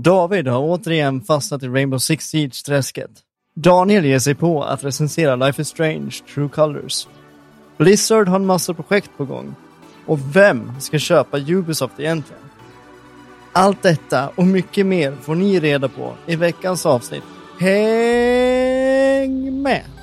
David har återigen fastnat i Rainbow Six Siege-träsket. Daniel ger sig på att recensera Life is Strange True Colors. Blizzard har en massa projekt på gång. Och vem ska köpa Ubisoft egentligen? Allt detta och mycket mer får ni reda på i veckans avsnitt. Häng med!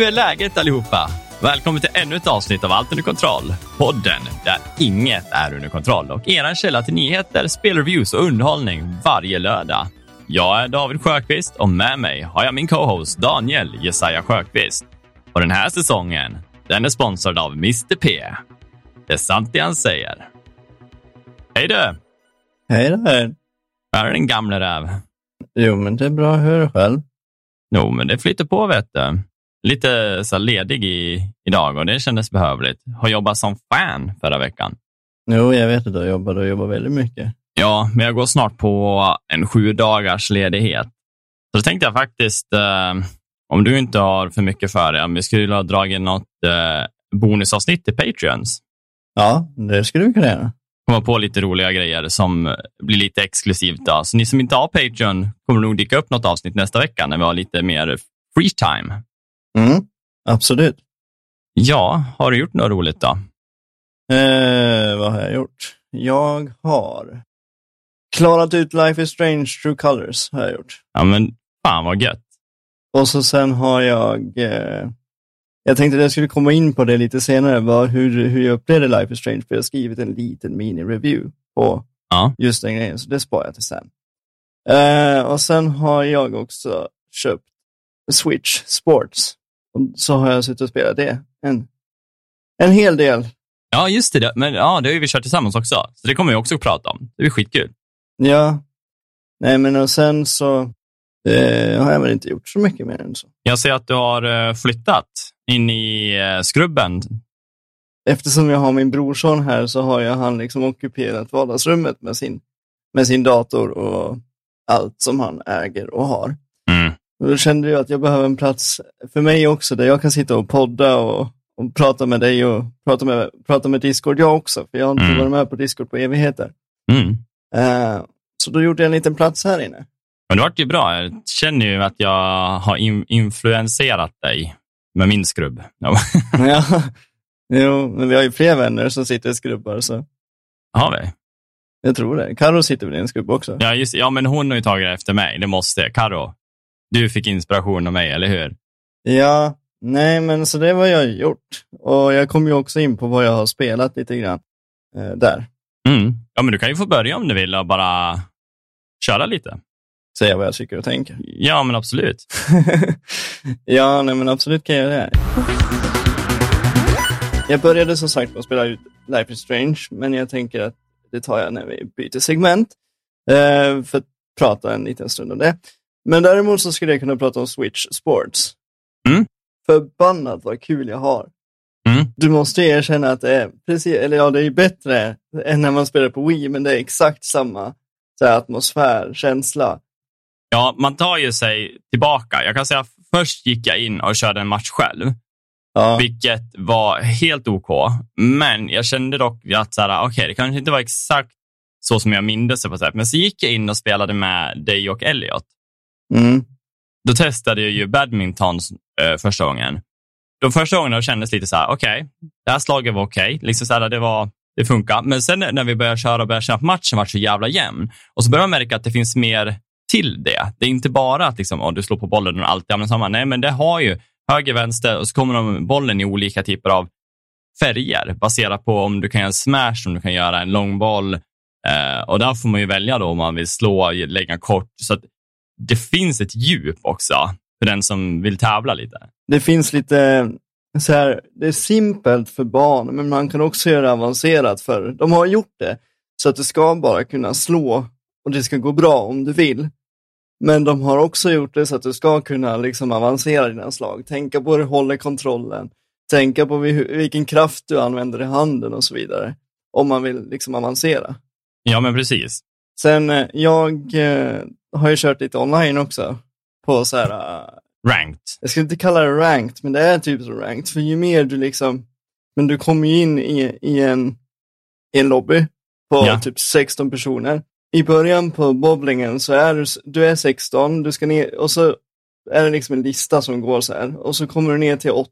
Hur är läget allihopa? Välkommen till ännu ett avsnitt av Allt under kontroll. Podden där inget är under kontroll och er källa till nyheter, spelreviews och underhållning varje lördag. Jag är David Sjöqvist och med mig har jag min co-host Daniel Jesaja Sjöqvist. Och den här säsongen, den är sponsrad av Mr P. Det är sant det han säger. Hej du! Hej där! Här är den gamle räv. Jo, men det är bra. Hur är det själv? Jo, men det flyter på vet du. Lite så ledig i, idag och det kändes behövligt. Har jobbat som fan förra veckan. Jo, jag vet att du jobbar och jobbar väldigt mycket. Ja, men jag går snart på en sju dagars ledighet. Så då tänkte jag faktiskt, eh, om du inte har för mycket för dig, om vi skulle ha dragit något eh, bonusavsnitt till Patreons. Ja, det skulle vi kunna göra. Komma på lite roliga grejer som blir lite exklusivt. Då. Så ni som inte har Patreon kommer nog dyka upp något avsnitt nästa vecka när vi har lite mer free time. Mm, absolut. Ja, har du gjort något roligt då? Eh, vad har jag gjort? Jag har klarat ut Life is Strange True Colors. Har jag gjort. Ja, men fan vad gött. Och så sen har jag... Eh, jag tänkte att jag skulle komma in på det lite senare, vad, hur, hur jag upplevde Life is Strange, för jag har skrivit en liten mini-review på Ja. just den grejen, så det sparar jag till sen. Eh, och sen har jag också köpt Switch Sports. Och så har jag suttit och spelat det en, en hel del. Ja, just det. Men ja, det har ju vi kört tillsammans också. Så det kommer vi också att prata om. Det blir skitkul. Ja, nej men och sen så eh, har jag väl inte gjort så mycket mer än så. Jag ser att du har eh, flyttat in i eh, skrubben. Eftersom jag har min brorson här så har jag han liksom ockuperat vardagsrummet med sin, med sin dator och allt som han äger och har. Och då kände jag att jag behöver en plats för mig också, där jag kan sitta och podda och, och prata med dig och prata med, prata med Discord jag också, för jag har inte Mm. varit med på Discord på evigheter. Mm. Eh, så då gjorde jag en liten plats här inne. Men det vart ju bra. Jag känner ju att jag har in influenserat dig med min skrubb. Ja. jo, men vi har ju fler vänner som sitter i skrubbar, så Har vi? jag tror det. Karo sitter väl i en skrubb också? Ja, just, ja, men hon har ju tagit efter mig. Det måste. Karo, du fick inspiration av mig, eller hur? Ja, nej men så det är vad jag har gjort. Och jag kom ju också in på vad jag har spelat lite grann eh, där. Mm. Ja, men du kan ju få börja om du vill och bara köra lite. Säga vad jag tycker och tänker. Ja, men absolut. ja, nej men absolut kan jag göra det. Jag började som sagt med att spela ut Life is Strange, men jag tänker att det tar jag när vi byter segment. Eh, för att prata en liten stund om det. Men däremot så skulle jag kunna prata om Switch Sports. Mm. Förbannat vad kul jag har. Mm. Du måste erkänna att det är precis, eller ja, det är bättre än när man spelar på Wii, men det är exakt samma så här, atmosfär, känsla. Ja, man tar ju sig tillbaka. Jag kan säga först gick jag in och körde en match själv, Ja, vilket var helt OK. Men jag kände dock att så här, okay, det kanske inte var exakt så som jag mindes det på sätt. Men så gick jag in och spelade med dig och Elliot mm, Då testade jag ju badminton eh, första gången. De första gångerna kändes lite så här, okej, det här slaget var okej. Liksom så här, det, var, det funkar. Men sen när vi började köra och började känna att matchen var så jävla jämn. Och så började man märka att det finns mer till det. Det är inte bara att liksom, oh, du slår på bollen och allt är samma. Nej, men det har ju höger, vänster och så kommer de bollen i olika typer av färger baserat på om du kan göra en smash, om du kan göra en långboll. Eh, och där får man ju välja då om man vill slå, lägga kort. Så att det finns ett djup också för den som vill tävla lite. det finns lite så här, det är simpelt för barn, men man kan också göra det avancerat för de har gjort det så att du ska bara kunna slå och det ska gå bra om du vill. Men de har också gjort det så att du ska kunna liksom avancera dina slag. Tänka på hur du håller kontrollen. Tänka på vilken kraft du använder i handen och så vidare. Om man vill liksom avancera. Ja, men precis. Sen, eh, jag eh, har ju kört lite online också. På så här... Uh, ranked. Jag skulle inte kalla det ranked, men det är typ så ranked. För ju mer du liksom... Men du kommer ju in i, i, en, i en lobby på ja. typ 16 personer. I början på bowlingen så är du, du är 16, du ska ner och så är det liksom en lista som går så här. Och så kommer du ner till 8,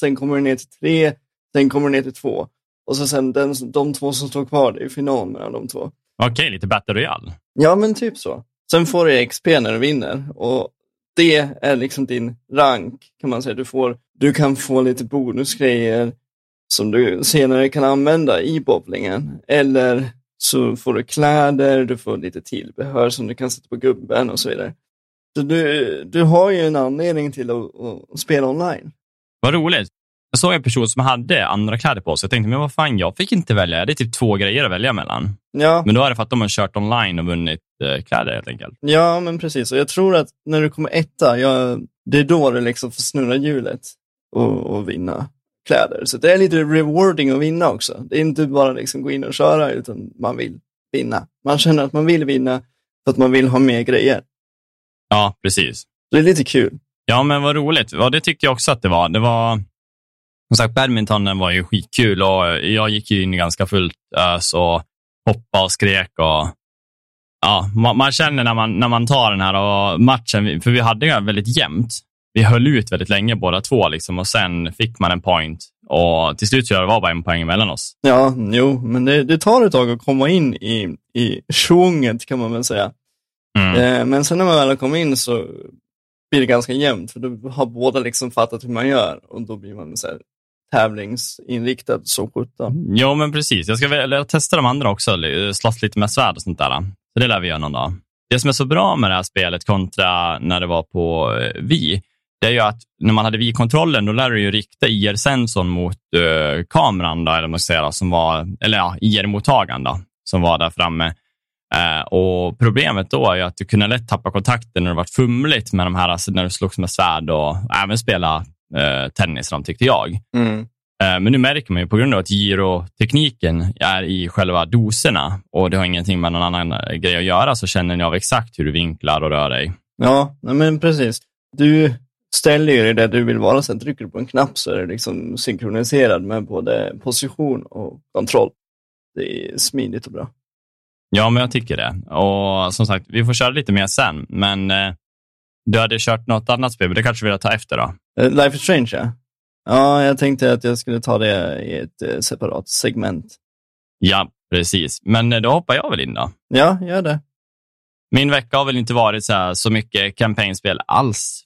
sen kommer du ner till 3, sen kommer du ner till 2. Och så sen den, de två som står kvar, det är final mellan de två. Okej, lite Battle Royale. Ja, men typ så. Sen får du XP när du vinner och det är liksom din rank kan man säga. Du, får, du kan få lite bonusgrejer som du senare kan använda i bowlingen. Eller så får du kläder, du får lite tillbehör som du kan sätta på gubben och så vidare. Så du, du har ju en anledning till att, att spela online. Vad roligt. Jag såg en person som hade andra kläder på sig. Jag tänkte, men vad fan, jag fick inte välja. Det är typ två grejer att välja mellan. Ja. Men då är det för att de har kört online och vunnit eh, kläder helt enkelt. Ja, men precis. Och jag tror att när du kommer etta, ja, det är då du liksom får snurra hjulet och, och vinna kläder. Så det är lite rewarding att vinna också. Det är inte bara liksom gå in och köra, utan man vill vinna. Man känner att man vill vinna för att man vill ha mer grejer. Ja, precis. Det är lite kul. Ja, men vad roligt. Ja, det tyckte jag också att det var. Det var som sagt, badmintonen var ju skitkul och jag gick ju in ganska fullt ös och hoppade och skrek. Och, ja, man, man, känner när man, när man tar den här matchen, för vi hade det väldigt jämnt. Vi höll ut väldigt länge båda två liksom, och sen fick man en point. Och till slut så var det bara en poäng mellan oss. Ja, jo, men det, det tar ett tag att komma in i, i sjunget kan man väl säga. Mm. Eh, men sen när man väl har kommit in så blir det ganska jämnt, för då har båda liksom fattat hur man gör och då blir man så här, tävlingsinriktad som sjutton. Ja, men precis. Jag ska väl, testa de andra också, slåss lite med svärd och sånt där. Så det lär vi göra någon dag. Det som är så bra med det här spelet kontra när det var på eh, Vi, det är ju att när man hade Wii-kontrollen, då lär du ju rikta IR-sensorn mot uh, kameran, då, eller man säga, som var, eller ja, IR-mottagaren som var där framme. Uh, och Problemet då är ju att du kunde lätt tappa kontakten när det var fumligt med de här, alltså när du slogs med svärd och även spela eh, tennisram, tyckte jag. Mm. Eh, men nu märker man ju på grund av att gyrotekniken är i själva doserna och det har ingenting med någon annan grej att göra, så känner ni av exakt hur du vinklar och rör dig. Ja, men precis. Du ställer ju dig där du vill vara, sen trycker du på en knapp så är det liksom synkroniserad med både position och kontroll. Det är smidigt och bra. Ja, men jag tycker det. Och som sagt, vi får köra lite mer sen, men eh, du hade kört något annat spel, men det kanske vi vill ta efter då? Uh, Life is Strange, ja. Ja, jag tänkte att jag skulle ta det i ett uh, separat segment. Ja, precis. Men uh, då hoppar jag väl in då? Ja, gör det. Min vecka har väl inte varit så, här, så mycket kampanjspel alls.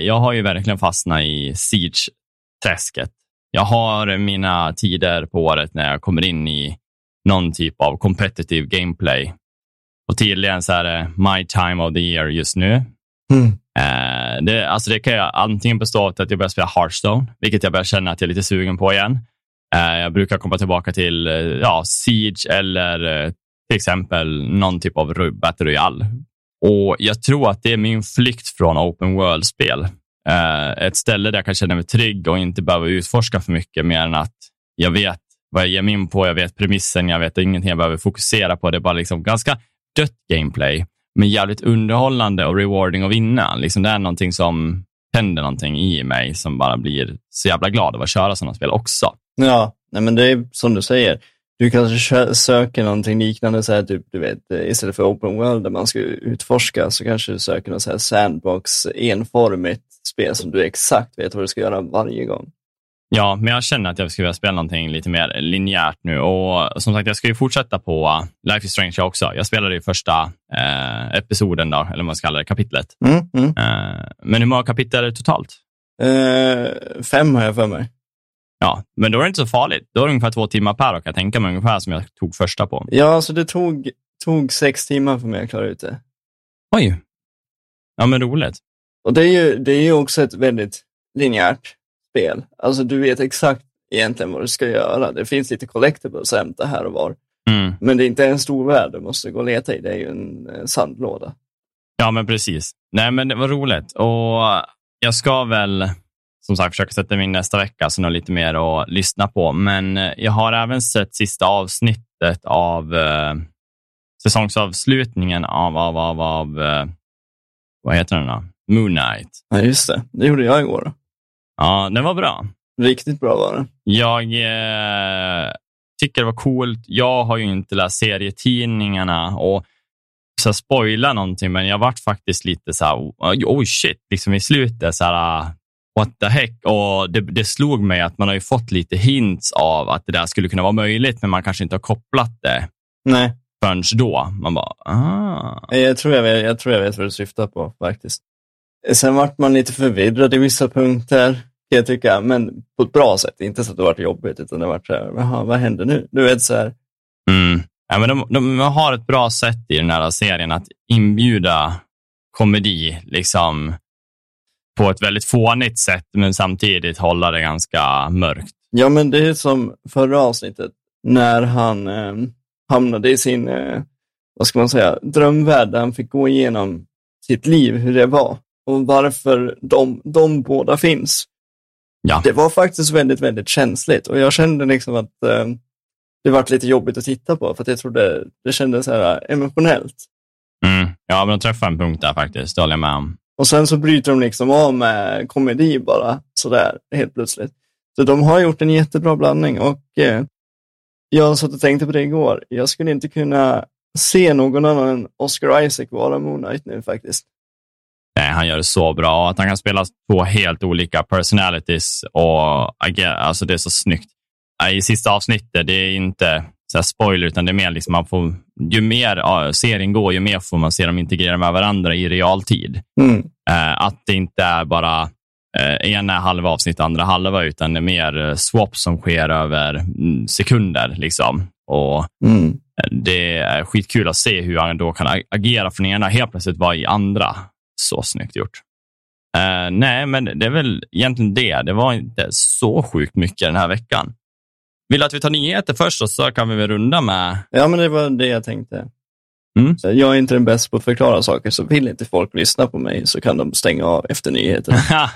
jag har ju verkligen fastnat i Siege-träsket. Jag har mina tider på året när jag kommer in i någon typ av competitive gameplay. Och tydligen så är det my time of the year just nu. Mm. Eh, det, alltså det kan jag antingen bestå av att jag börjar spela Hearthstone, vilket jag börjar känna att jag är lite sugen på igen. Eh, jag brukar komma tillbaka till eh, ja, Siege eller eh, till exempel någon typ av Battle Royale. Och jag tror att det är min flykt från open world-spel. Ett ställe där jag kan känna mig trygg och inte behöva utforska för mycket mer än att jag vet vad jag ger mig in på, jag vet premissen, jag vet ingenting jag behöver fokusera på. Det är bara liksom ganska dött gameplay men jävligt underhållande och rewarding att vinna. Liksom det är någonting som händer någonting i mig som bara blir så jävla glad av att köra sådana spel också. Ja, nej men det är som du säger. Du kanske söker någonting liknande, så här, typ, du vet, eh, istället för open world där man ska utforska så kanske du söker något så här sandbox, enformigt spel som du exakt vet vad du ska göra varje gång. Ja, men jag känner att jag skulle vilja spela någonting lite mer linjärt nu. Och som sagt, jag ska ju fortsätta på Life is Strange också. Jag spelade ju första eh, episoden, då, eller vad man ska kalla det, kapitlet. Mm, mm. Eh, men hur många kapitel är det totalt? Eh, fem har jag för mig. Ja, men då är det inte så farligt. Då är det ungefär två timmar per och jag tänka mig ungefär som jag tog första på. Ja, så det tog, tog sex timmar för mig att klara ut det. Oj. Ja, men roligt. Och det är ju, det är ju också ett väldigt linjärt spel. Alltså du vet exakt egentligen vad du ska göra. Det finns lite collectibles att hämta här och var. Mm. Men det är inte en stor värld du måste gå och leta i, det är ju en, sandlåda. Ja, men precis. Nej, men det var roligt. Och jag ska väl som sagt försöka sätta mig in nästa vecka, så något lite mer att lyssna på. Men jag har även sett sista avsnittet av eh, säsongsavslutningen av, av, av, av eh, vad heter den då? Moon Knight. Ja, just det. Det gjorde jag igår. Ja, den var bra. Riktigt bra var den. Jag eh, tycker det var coolt. Jag har ju inte läst serietidningarna och så spoila någonting, men jag vart faktiskt lite så här, oh shit, liksom i slutet så här, what the heck? Och det, det slog mig att man har ju fått lite hints av att det där skulle kunna vara möjligt, men man kanske inte har kopplat det. Nej. Förrän då. Man bara, ah. Jag tror jag, vet, jag tror jag vet vad du syftar på faktiskt. Sen vart man lite förvirrad i vissa punkter, kan jag tycka, men på ett bra sätt. Inte så att det vart jobbigt, utan det vart så här, vad händer nu? Du vet så här. Mm. Ja, men de, de, har ett bra sätt i den här serien att inbjuda komedi, liksom på ett väldigt fånigt sätt, men samtidigt hålla det ganska mörkt. Ja, men det är som förra avsnittet, när han eh, hamnade i sin, eh, vad ska man säga, drömvärld, där han fick gå igenom sitt liv, hur det var och varför de, de båda finns. Ja. Det var faktiskt väldigt, väldigt känsligt och jag kände liksom att eh, det var lite jobbigt att titta på för att jag trodde det kändes så här emotionellt. Mm. Ja, men de träffar en punkt där faktiskt, det håller jag med om. Och sen så bryter de liksom av med komedi bara sådär helt plötsligt. Så de har gjort en jättebra blandning och eh, jag satt och tänkte på det igår. Jag skulle inte kunna se någon annan än Oscar Isaac vara Moon Knight nu faktiskt. Han gör det så bra. Att han kan spela två helt olika personalities och alltså det är så snyggt. I sista avsnittet, det är inte så spoiler, utan det är mer liksom man får, ju mer serien går, ju mer får man se dem integrera med varandra i realtid. Mm. Uh, att det inte är bara uh, ena halva avsnitt, andra halva, utan det är mer uh, swap som sker över mm, sekunder. Liksom. Och mm. Det är skitkul att se hur han då kan agera från ena helt plötsligt vara i andra. Så snyggt gjort. Uh, nej, men det är väl egentligen det. Det var inte så sjukt mycket den här veckan. Vill du att vi tar nyheter först och så kan vi väl runda med... Ja, men det var det jag tänkte. Mm. Så jag är inte den bästa på att förklara saker, så vill inte folk lyssna på mig så kan de stänga av efter nyheterna.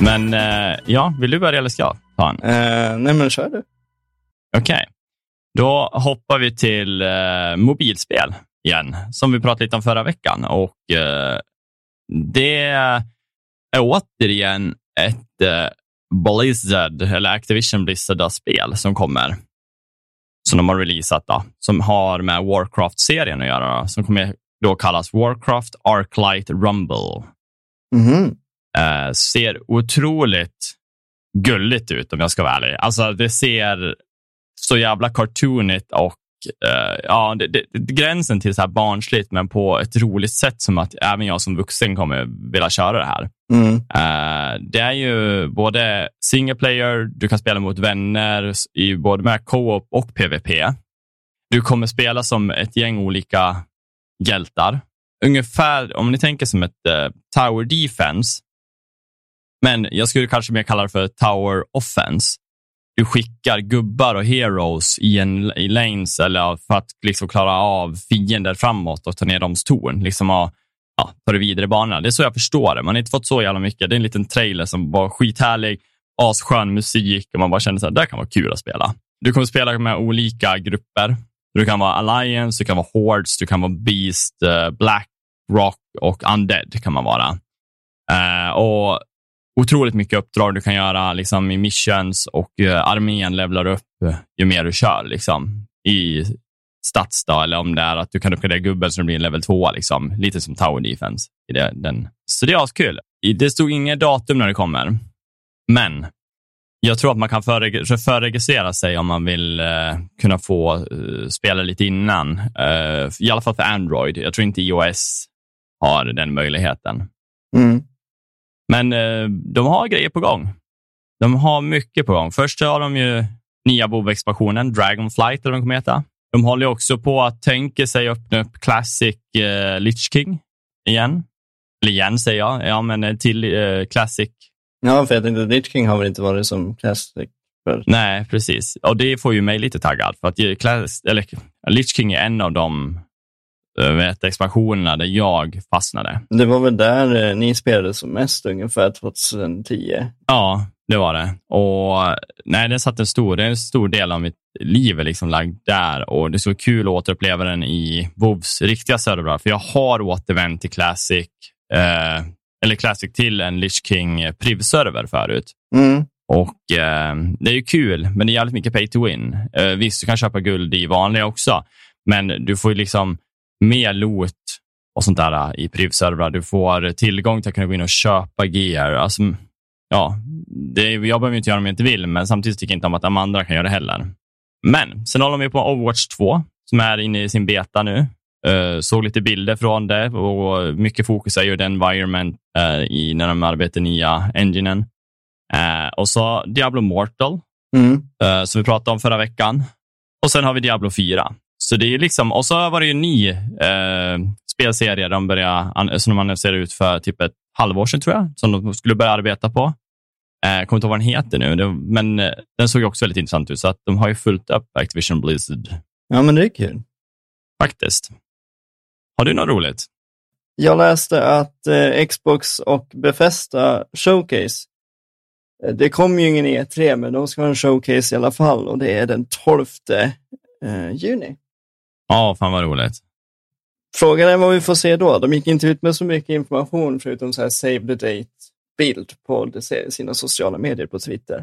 men uh, ja, vill du börja eller ska jag ta en? Uh, nej, men kör du. Okej. Okay. Då hoppar vi till uh, mobilspel igen, som vi pratade lite om förra veckan. Och uh, Det är återigen ett uh, Blizzard, eller Activision Blizzard-spel som kommer. Som de har releasat, då, som har med Warcraft-serien att göra. Då, som kommer då kallas Warcraft Arclight Rumble. Mm. ser otroligt gulligt ut om jag ska vara ärlig. Alltså, det ser så jävla cartoonigt och uh, ja, det, det, gränsen till så här barnsligt, men på ett roligt sätt som att även jag som vuxen kommer vilja köra det här. Mm. Uh, det är ju både single player, du kan spela mot vänner i både med co-op och PVP. Du kommer spela som ett gäng olika hjältar. Ungefär, om ni tänker som ett uh, tower defense, men jag skulle kanske mer kalla det för tower offense du skickar gubbar och heroes i, en, i lanes eller för att liksom klara av fiender framåt och ta ner deras torn. Liksom och, ja, ta det vidare i banorna. Det är så jag förstår det. Man har inte fått så jävla mycket. Det är en liten trailer som var skithärlig, asskön musik och man bara kände att det kan vara kul att spela. Du kommer spela med olika grupper. Du kan vara Alliance, du kan vara Hordes, du kan vara Beast, eh, Black Rock och Undead kan man vara. Uh, och otroligt mycket uppdrag du kan göra liksom, i missions och uh, armén levlar upp eh, ju mer du kör liksom, i stats. Då, eller om det är att du kan uppgradera gubben så det blir en level 2, liksom, lite som Tower Defense. I det, den. Så det är askul. Det stod inget datum när det kommer, men jag tror att man kan förreg förregistrera sig om man vill uh, kunna få spela lite innan. I alla fall för Android. Jag tror inte iOS har den möjligheten. Mm. Men eh, de har grejer på gång. De har mycket på gång. Först har de ju nya WoW-expansionen, Dragonflight eller vad den kommer heta. De håller också på att tänka sig öppna upp Classic eh, Lich King igen. Eller igen säger jag, ja men eh, till eh, Classic. Ja, för jag tänkte Lich King har väl inte varit som Classic för. Nej, precis. Och det får ju mig lite taggad. För att Class, eller, Lich King är en av de expansionerna där jag fastnade. Det var väl där eh, ni spelade som mest ungefär 2010? Ja, det var det. Och nej, det satt en stor, det är en stor del av mitt liv liksom lagd där och det är så kul att återuppleva den i WoWs riktiga servrar, för jag har återvänt till Classic, eh, eller Classic till en Lich King Priv-server förut. Mm. Och eh, Det är ju kul, men det är jävligt mycket pay to win. Eh, visst, du kan köpa guld i vanliga också, men du får ju liksom mer loot och sånt där i Priv-servrar. Du får tillgång till att kunna gå in och köpa gear. Alltså, ja, det, jag behöver inte göra om jag inte vill, men samtidigt tycker jag inte om att de andra kan göra det heller. Men sen håller de på Overwatch 2 som är inne i sin beta nu. Uh, såg lite bilder från det och mycket fokus är ju den environment uh, i när de arbetar nya enginen. Uh, och så Diablo Mortal, Mm. som vi pratade om förra veckan. Och sen har vi Diablo 4. Så det är liksom, och så var det ju en ny spelserie de började, som de annonserade ut för typ ett halvår sedan, tror jag, som de skulle börja arbeta på. Jag kommer inte ihåg vad den heter nu, men den såg också väldigt intressant ut, så att de har ju fullt upp Activision Blizzard. Ja, men det är kul. Faktiskt. Har du något roligt? Jag läste att eh, Xbox och Bethesda Showcase, eh, det kommer ju ingen E3, men de ska ha en showcase i alla fall och det är den 12 eh, juni. Ja, fan vad roligt. Frågan är vad vi får se då. De gick inte ut med så mycket information förutom så här save the date-bild på sina sociala medier på Twitter.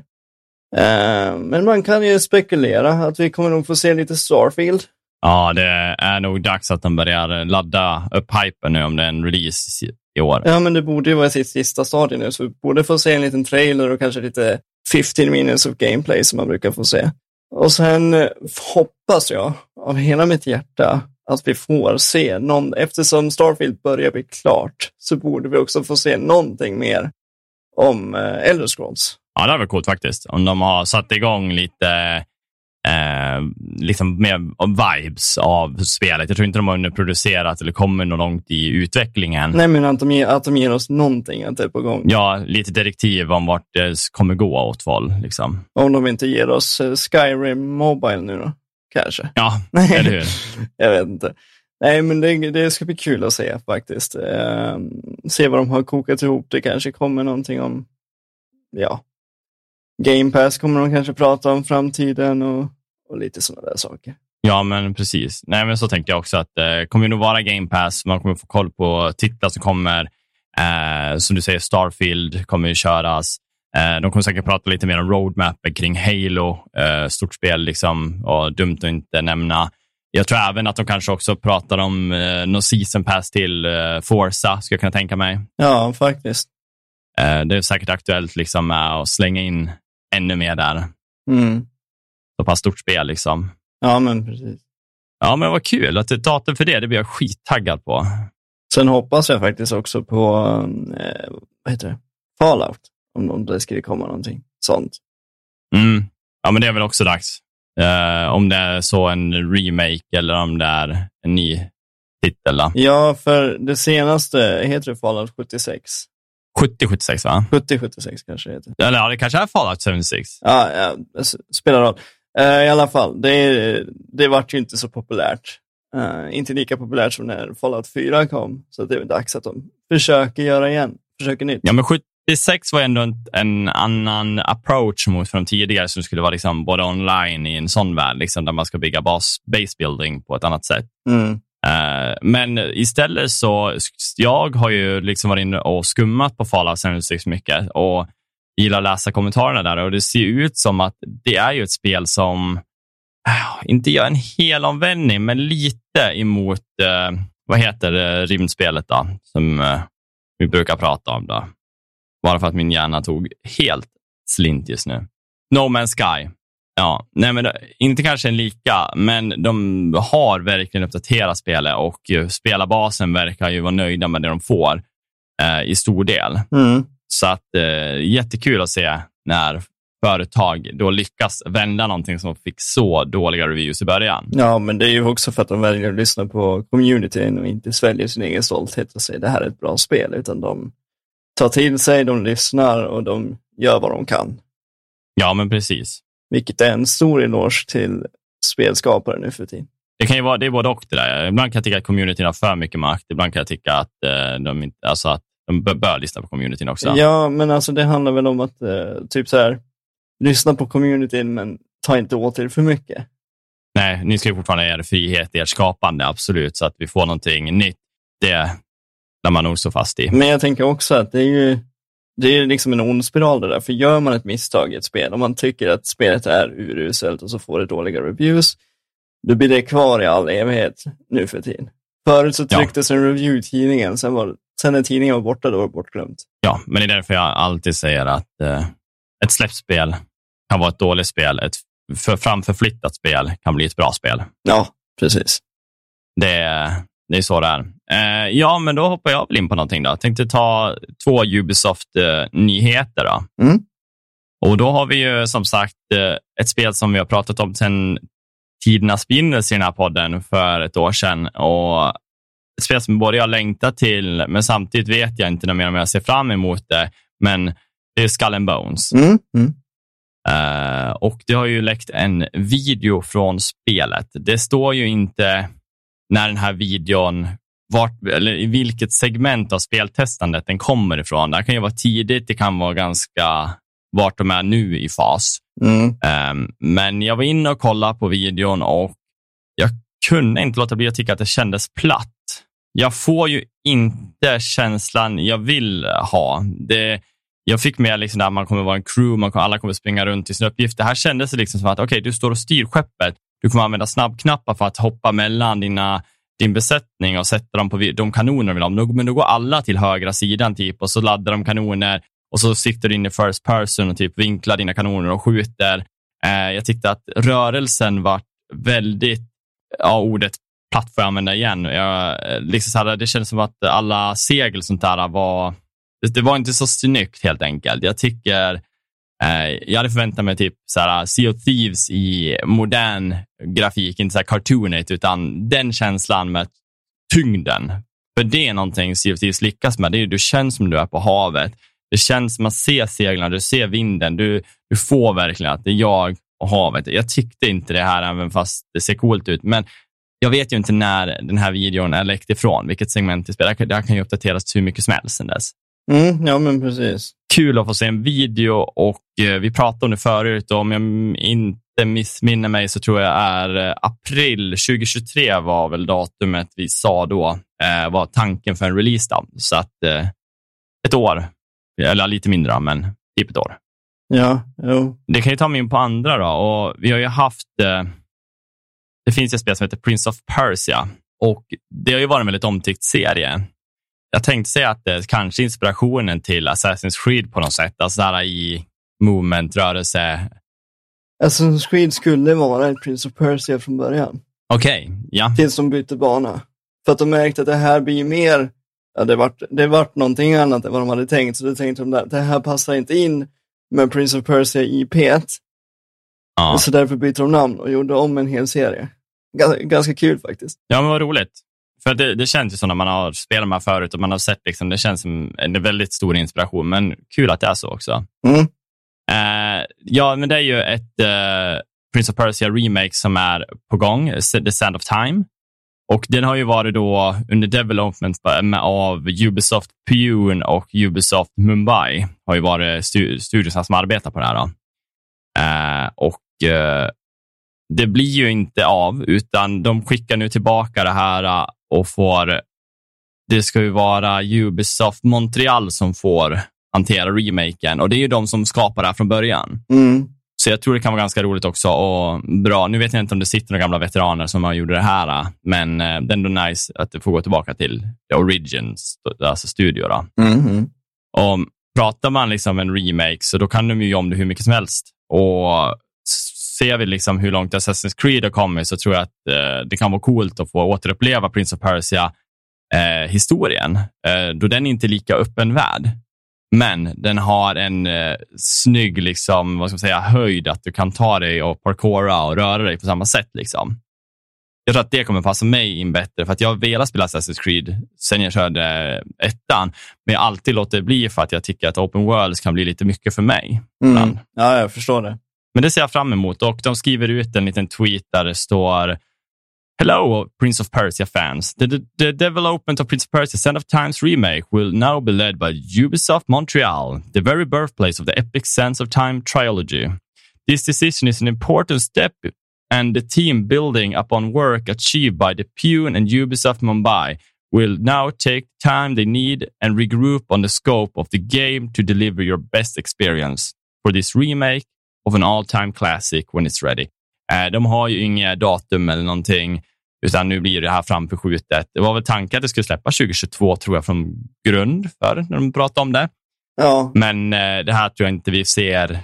Uh, men man kan ju spekulera att vi kommer nog få se lite Starfield. Ja, det är nog dags att de börjar ladda upp hypen nu om det är en release i år. Ja, men det borde ju vara sitt sista stadie nu, så vi borde få se en liten trailer och kanske lite 15 minutes of gameplay som man brukar få se. Och sen eh, hoppas jag av hela mitt hjärta att vi får se någon, eftersom Starfield börjar bli klart, så borde vi också få se någonting mer om eh, Elder Scrolls. Ja, det hade varit coolt faktiskt. Om de har satt igång lite eh, liksom mer vibes av spelet. Jag tror inte de har underproducerat eller kommer något långt i utvecklingen. Nej, men att de, ger, att de ger oss någonting att det är på gång. Ja, lite direktiv om vart det kommer gå åt håll. Liksom. Om de inte ger oss eh, Skyrim Mobile nu då, kanske. Ja, eller hur? jag vet inte. Nej, men det, det, ska bli kul att se faktiskt. Eh, se vad de har kokat ihop. Det kanske kommer någonting om, ja, Game Pass kommer de kanske prata om framtiden och, och lite sådana där saker. Ja, men precis. Nej, men så tänkte jag också att det eh, kommer nog vara Game Pass. Man kommer få koll på titlar som kommer. Eh, som du säger, Starfield kommer ju köras. Eh, de kommer säkert prata lite mer om roadmappen kring Halo. Eh, stort spel liksom och dumt att inte nämna. Jag tror även att de kanske också pratar om eh, någon season pass till eh, Forza, skulle jag kunna tänka mig. Ja, faktiskt. Eh, det är säkert aktuellt liksom med att slänga in ännu mer där. Mm. Så pass stort spel liksom. Ja, men precis. Ja, men vad kul. Att det är datum för det, det blir jag skittaggad på. Sen hoppas jag faktiskt också på, eh, vad heter det, Fallout. Om, om det skulle komma någonting sånt. Mm. Ja, men det är väl också dags. Uh, om det är så en remake eller om det är en ny titel. Då. Ja, för det senaste heter det Fallout 76. 7076 va? 7076 kanske det heter. Eller ja, det kanske är Fallout 76. Ja, ja spelar roll. Uh, I alla fall, det, det vart ju inte så populärt. Uh, inte lika populärt som när Fallout 4 kom. Så det är dags att de försöker göra igen. Försöker nytt. Ja, men 76 var ändå en, en annan approach mot från tidigare som skulle vara liksom både online i en sån värld, liksom, där man ska bygga bas, base building på ett annat sätt. Mm. Eh, men istället så, jag har ju liksom varit inne och skummat på Fallout 76 mycket och gillar att läsa kommentarerna där och det ser ut som att det är ju ett spel som eh, inte gör en hel omvändning, men lite emot, eh, vad heter det, rymdspelet då, som eh, vi brukar prata om. då. Bara för att min hjärna tog helt slint just nu. No Man's Sky. Ja, nej men inte kanske en lika, men de har verkligen uppdaterat spelet och spelarbasen verkar ju vara nöjda med det de får eh, i stor del. Mm. Så att eh, jättekul att se när företag då lyckas vända någonting som fick så dåliga reviews i början. Ja, men det är ju också för att de väljer att lyssna på communityn och inte sväljer sin egen stolthet och säger det här är ett bra spel, utan de tar till sig, de lyssnar och de gör vad de kan. Ja, men precis. Vilket är en stor eloge till spelskapare nu för tiden. det kan ju vara det är både och det där. Ibland kan jag tycka att communityn har för mycket makt. Ibland kan jag tycka att eh, de, inte, alltså att de bör, lyssna på communityn också. Ja, men alltså det handlar väl om att eh, typ så här, lyssna på communityn men ta inte åt er för mycket. Nej, ni ska ju fortfarande ha er frihet, ert skapande, absolut, så att vi får någonting nytt. Det lär man nog stå fast i. Men jag tänker också att det är ju det är liksom en ond spiral det där, för gör man ett misstag i ett spel, om man tycker att spelet är uruselt och så får det dåliga reviews, då blir det kvar i all evighet nu för tiden. Förut så trycktes ja. en review i tidningen, sen, var, sen när tidningen var borta, då var det bortglömt. Ja, men det är därför jag alltid säger att eh, ett släppt spel kan vara ett dåligt spel. Ett för framförflyttat spel kan bli ett bra spel. Ja, precis. Det, det är så det är. Eh, ja, men då hoppar jag väl in på någonting. Då. Jag tänkte ta två Ubisoft-nyheter. Då. Mm. Och då har vi ju som sagt eh, ett spel som vi har pratat om sedan tidernas begynnelse i den här podden för ett år sedan. Och ett spel som både jag längtar till, men samtidigt vet jag inte mer om jag ser fram emot det. Men det är Skull and Bones. Mm. Mm. Uh, och det har ju läckt en video från spelet. Det står ju inte när den här videon, vart, eller i vilket segment av speltestandet den kommer ifrån. Det kan ju vara tidigt, det kan vara ganska vart de är nu i fas. Mm. Um, men jag var inne och kollade på videon och jag kunde inte låta bli att tycka att det kändes platt. Jag får ju inte känslan jag vill ha. Det, jag fick med liksom där man kommer vara en crew, man kommer, alla kommer springa runt i sina uppgifter. Här kändes det liksom som att okay, du står och styr skeppet. Du kommer använda snabbknappar för att hoppa mellan dina, din besättning och sätta dem på de kanoner du vill ha. Men då går alla till högra sidan typ och så laddar de kanoner och så siktar du in i first person och typ vinklar dina kanoner och skjuter. Eh, jag tyckte att rörelsen var väldigt, ja ordet platt får jag använda igen. Jag, eh, liksom så här, det kändes som att alla segel och sånt där var det, det var inte så snyggt helt enkelt. Jag tycker Eh, jag hade förväntat mig typ så här, Sea of Thieves i modern grafik, inte så här cartoonigt, utan den känslan med tyngden. För det är någonting Sea of Thieves lyckas med. Det är, du känns som du är på havet. Det känns som att se seglarna, du ser vinden. Du, du får verkligen att det är jag och havet. Jag tyckte inte det här, även fast det ser coolt ut. Men jag vet ju inte när den här videon är läckt ifrån, vilket segment i spelet. Det här kan ju uppdateras hur mycket som helst sedan dess. Mm, ja, men precis. Kul att få se en video och eh, vi pratade om det förut och om jag inte missminner mig så tror jag är eh, april 2023 var väl datumet vi sa då eh, var tanken för en release. Då. Så att ett år, eller lite mindre, men typ ett år. Ja, jo. Det kan ju ta mig in på andra då och vi har ju haft det finns ett spel som heter Prince of Persia och det har ju varit en väldigt omtyckt serie jag tänkte säga att det är kanske inspirationen till Assassin's Creed på något sätt, alltså där i movement, rörelse. Assassin's Creed skulle vara ett Prince of Persia från början. Okej, okay, ja. Tills de bytte bana. För att de märkte att det här blir mer, ja, det vart, det vart någonting annat än vad de hade tänkt, så då tänkte de att det här passar inte in med Prince of Persia IP. Ja. Så därför bytte de namn och gjorde om en hel serie. Ganska, ganska kul faktiskt. Ja, men vad roligt. För det, det känns ju som när man har spelat med förut och man har sett, liksom, det känns som en väldigt stor inspiration, men kul att det är så också. Mm. Uh, ja, men det är ju ett uh, Prince of Persia remake som är på gång, The Sand of Time. Och den har ju varit då under development av Ubisoft Pune och Ubisoft Mumbai. har ju varit stu studierna som arbetar på det här. Uh, och det blir ju inte av, utan de skickar nu tillbaka det här och får... Det ska ju vara Ubisoft Montreal som får hantera remaken och det är ju de som skapar det här från början. Mm. Så jag tror det kan vara ganska roligt också och bra. Nu vet jag inte om det sitter några gamla veteraner som har gjort det här, men eh, det är ändå nice att det får gå tillbaka till Origins, alltså studio. Då. Mm. Och pratar man liksom en remake så då kan de ju göra om det hur mycket som helst. Och ser vi liksom hur långt Assassin's Creed har kommit så tror jag att eh, det kan vara coolt att få återuppleva Prince of Persia-historien, eh, eh, då den är inte är lika öppen värld. Men den har en eh, snygg liksom, vad ska man säga, höjd att du kan ta dig och parkoura och röra dig på samma sätt. Liksom. Jag tror att det kommer passa mig in bättre, för att jag har velat spela Assassin's Creed sen jag körde ettan, men jag har alltid låtit det bli för att jag tycker att open worlds kan bli lite mycket för mig. Mm. Ja, jag förstår det. Men det ser jag fram emot och de skriver ut en liten tweet där det står Hello, Prince of Persia fans. The, the, the development of Prince of Persia Sand of Times remake will now be led by Ubisoft Montreal, the very birthplace of the epic Sands of Time trilogy. This decision is an important step and the team building upon work achieved by the Pune and Ubisoft Mumbai will now take time they need and regroup on the scope of the game to deliver your best experience for this remake of an all time classic when it's ready. Eh, De har ju inga datum eller någonting, utan nu blir det här framförskjutet. Det var väl tanken att det skulle släppas 2022, tror jag, från grund för när de pratade om det. Ja, Men eh, det här tror jag inte vi ser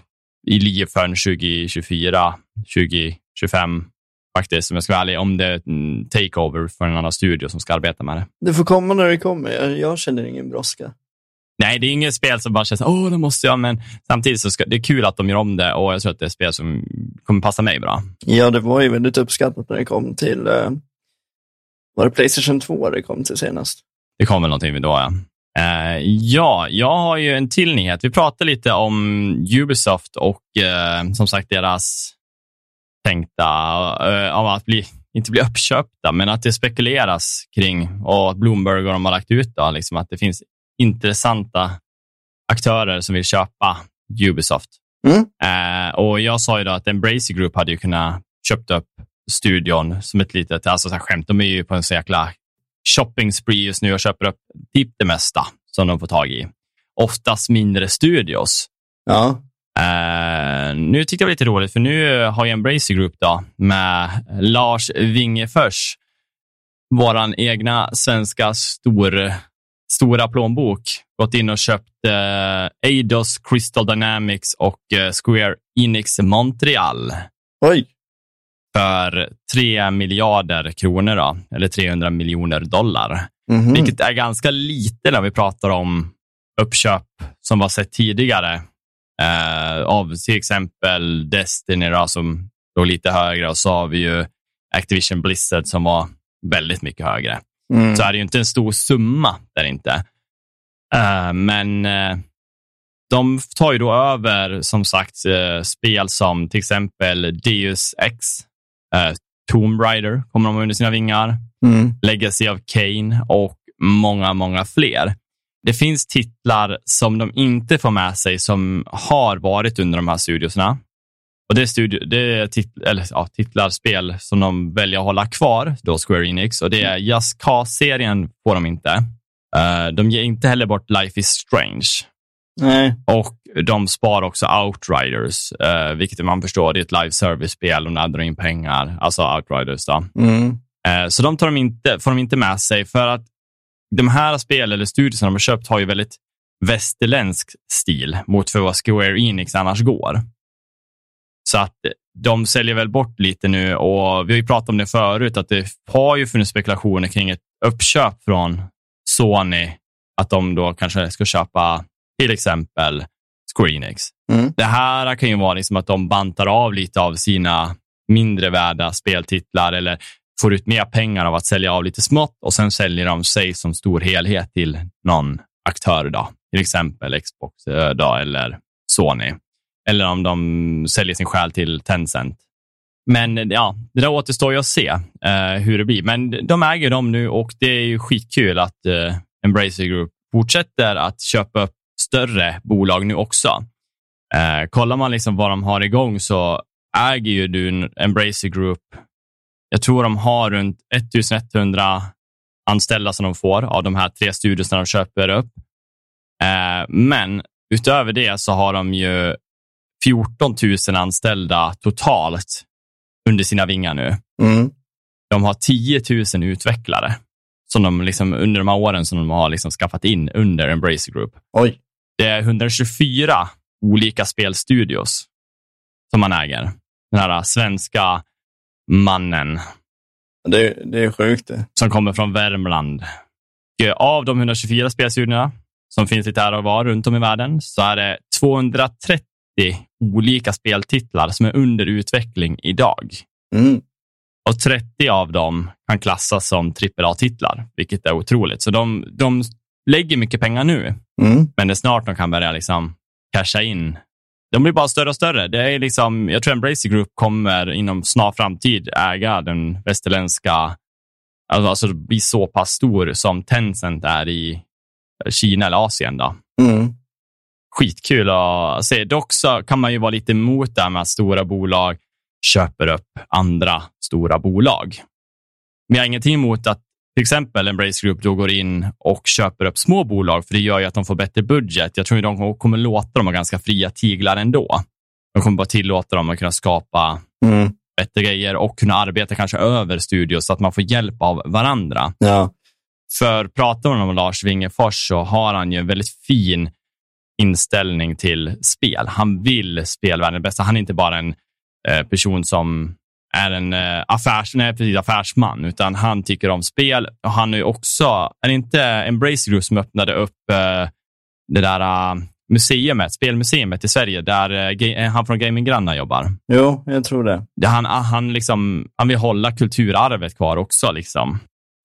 i liv förrän 2024, 2025 faktiskt, om jag ska vara ärlig, om det är en takeover för en annan studio som ska arbeta med det. det får komma när det kommer. Jag, jag känner ingen brådska. Nej, det är inget spel som bara känns, åh, det måste jag, men samtidigt så ska, det är kul att de gör om det och jag tror att det är ett spel som kommer passa mig bra. Ja, det var ju väldigt uppskattat när det kom till, eh, var det Playstation 2 det kom till senast? Det kommer någonting vid då, ja. Eh, ja, jag har ju en till nyhet. Vi pratade lite om Ubisoft och eh, som sagt deras tänkta, eh, om att bli, inte bli uppköpta, men att det spekuleras kring och att Bloomberg och de har lagt ut då, liksom att det finns intressanta aktörer som vill köpa Ubisoft. Mm. Eh, och jag sa ju då att Embracer Group hade ju kunnat köpt upp studion som ett litet, alltså så här skämt, de är ju på en så jäkla shopping spree just nu och köper upp typ det mesta som de får tag i. Oftast mindre studios. Ja, Eh, nu tyckte jag det var lite roligt, för nu har ju Embracer Group då, med Lars Wingefors, våran egna svenska stor, stora plånbok, gått in och köpt eh, Eidos, Crystal Dynamics och eh, Square Enix Montreal oj. för 3 miljarder kronor, då, eller 300 miljoner dollar. Mhm. Vilket är ganska lite när vi pratar om uppköp som var sett tidigare. Eh, av till exempel Destiny då, som låg lite högre och så har vi ju Activision Blizzard som var väldigt mycket högre. Mm. Så är det ju inte en stor summa där inte. Eh, men eh, de tar ju då över som sagt eh, spel som till exempel Deus Ex, Tomb Raider kommer de under sina vingar. Mm. Legacy of Kane och många, många fler. Det finns titlar som de inte får med sig som har varit under de här studioserna. Och det är, studio, det är tit, eller, ja, titlar, spel som de väljer att hålla kvar, då Square Enix. Och det är Just Cause-serien får de inte. Eh, de ger inte heller bort Life is Strange. Nej. Och de spar också Outriders, uh, vilket man förstår, det är ett live service-spel. De laddar in pengar, alltså Outriders. Då. Mm. Eh, Så de tar de inte, får de inte med sig för att de här spel eller studier som de har köpt har ju väldigt västerländsk stil mot för vad Square Enix annars går. Så att de säljer väl bort lite nu och vi har ju pratat om det förut att det har ju funnits spekulationer kring ett uppköp från Sony att de då kanske ska köpa till exempel Square Enix. Mm. Det här kan ju vara liksom att de bantar av lite av sina mindre värda speltitlar eller får ut mer pengar av att sälja av lite smått och sen säljer de sig som stor helhet till någon aktör, då. till exempel Xbox eh, då, eller Sony. Eller om de säljer sin själ till Tencent. Men ja, det där återstår ju att se eh, hur det blir. Men de äger dem nu och det är ju skitkul att eh, Embracer Group fortsätter att köpa upp större bolag nu också. Eh, kollar man liksom vad de har igång så äger ju du Embracer Group. Jag tror de har runt 1100 anställda som de får av de här tre studierna de köper upp. Eh, men utöver det så har de ju 14 000 anställda totalt under sina vingar nu. Mm. De har 10 000 utvecklare som de liksom, under de här åren som de har liksom skaffat in under Embracer Group. Oj. Det är 124 olika spelstudios som man äger. Den här svenska mannen Det, det är sjukt det. som kommer från Värmland. Av de 124 spelstudierna som finns lite här och var runt om i världen så är det 230 olika speltitlar som är under utveckling idag. Mm. Och 30 av dem kan klassas som AAA-titlar, vilket är otroligt. Så de, de lägger mycket pengar nu, Mm. men det är snart de kan börja liksom casha in de blir bara större och större. Det är liksom, jag tror Embracer Group kommer inom snar framtid äga den västerländska, alltså, alltså bli så pass stor som Tencent är i Kina eller Asien. Då. Mm. Skitkul att se. Dock så kan man ju vara lite emot det här med att stora bolag köper upp andra stora bolag. Men jag har ingenting emot att till exempel Embrace Group då går in och köper upp små bolag, för det gör ju att de får bättre budget. Jag tror att de kommer låta dem ha ganska fria tiglar ändå. De kommer bara tillåta dem att kunna skapa Mm. bättre grejer och kunna arbeta kanske över studios så att man får hjälp av varandra. Ja. För pratar man om Lars Wingefors så har han ju en väldigt fin inställning till spel. Han vill spelvärlden bästa. Han är inte bara en eh, person som är en eh, affärs, nej, precis, affärsman, utan han tycker om spel. Och han är också, är det inte Embracer Group som öppnade upp eh, det där uh, museumet, spelmuseet i Sverige, där eh, ga- han från Gaming Granna jobbar? Jo, jag tror det. Det- Han, han, liksom, han vill hålla kulturarvet kvar också. Liksom.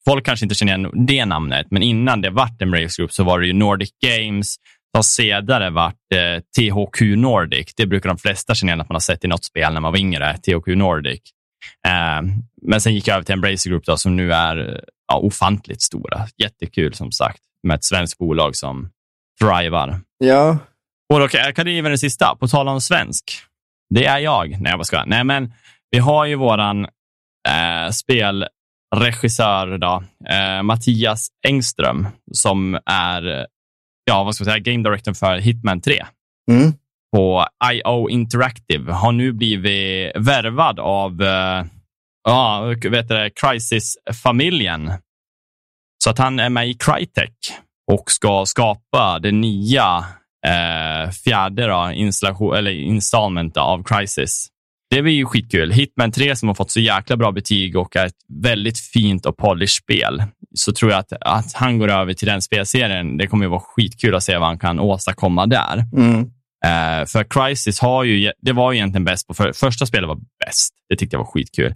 Folk kanske inte känner igen det namnet, men innan det vart Embrace Group så var det ju Nordic Games, som senare vart eh, THQ Nordic. Det brukar de flesta känna igen att man har sett i något spel när man var yngre, THQ Nordic. Eh, men sen gick jag över till Embracer Group då, som nu är ja, ofantligt stora. Jättekul som sagt, med ett svenskt bolag som thrivar. Ja. Och då kan du ge den sista, på tal om svensk. Det är jag. Nej, jag skojar. Nej, men vi har ju våran eh, spelregissör, då, eh, Mattias Engström, som är ja, vad ska jag säga, game director för Hitman 3 Mm. på IO Interactive. Har nu blivit värvad av eh, ja, vet du, det, Crisis-familjen. Så att han är med i Crytek och ska skapa det nya eh, fjärde då, installation, eller installment av Crisis. Det blir ju skitkul. Hitman 3 som har fått så jäkla bra betyg och är ett väldigt fint och polished spel. Så tror jag att, att han går över till den spelserien, det kommer ju vara skitkul att se vad han kan åstadkomma där. Mm. Eh, för Crisis har ju, det var ju egentligen bäst på, för, första spelet var bäst. Det tyckte jag var skitkul.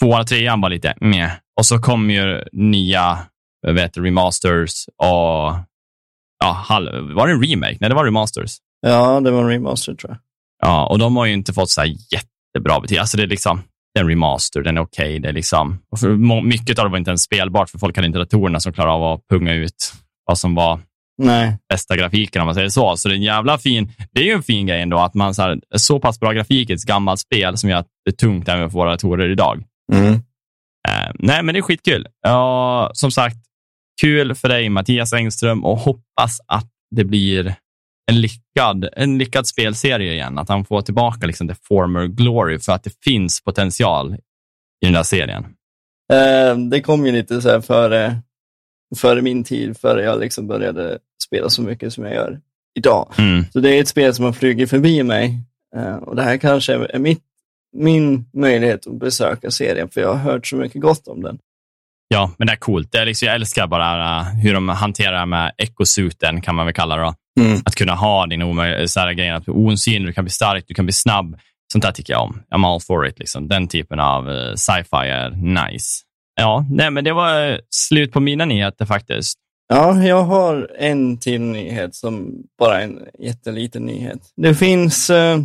Tvåan och trean var lite meh. Och så kom ju nya, vet remasters och, ja, var det en remake? Nej, det var remasters. Ja, det var en remaster tror jag. Ja, och de har ju inte fått så här jättebra betyg. Alltså det är liksom, det är en remaster, den är okej. det är liksom, och för må- mycket av det var inte ens spelbart, för folk hade inte datorerna som klarade av att punga ut vad som var Nej. bästa grafiken om man säger så. Så det är en jävla fin, det är ju en fin grej ändå att man så, här, så pass bra grafik i ett gammalt spel som gör att det är tungt även för våra datorer idag. Mm. Eh, nej, men det är skitkul. Ja, som sagt, kul för dig Mattias Engström och hoppas att det blir en lyckad, en lyckad spelserie igen. Att han får tillbaka liksom the former glory för att det finns potential i den där serien. Eh, det kom ju lite så före, före min tid, före jag liksom började spela så mycket som jag gör idag. Mm. Så det är ett spel som har flugit förbi mig. Eh, och det här kanske är mitt, min möjlighet att besöka serien, för jag har hört så mycket gott om den. Ja, men det är coolt. Det är liksom, jag älskar bara uh, hur de hanterar med ecosuten, kan man väl kalla det. Då. Mm. Att kunna ha din omöj- så här grejer, att du är osynlig, du kan bli stark, du kan bli snabb. Sånt där tycker jag om. I'm all for it. Liksom. Den typen av eh, sci-fi är nice. Ja, nej, men det var eh, slut på mina nyheter faktiskt. Ja, jag har en till nyhet som bara är en jätteliten nyhet. Det finns uh,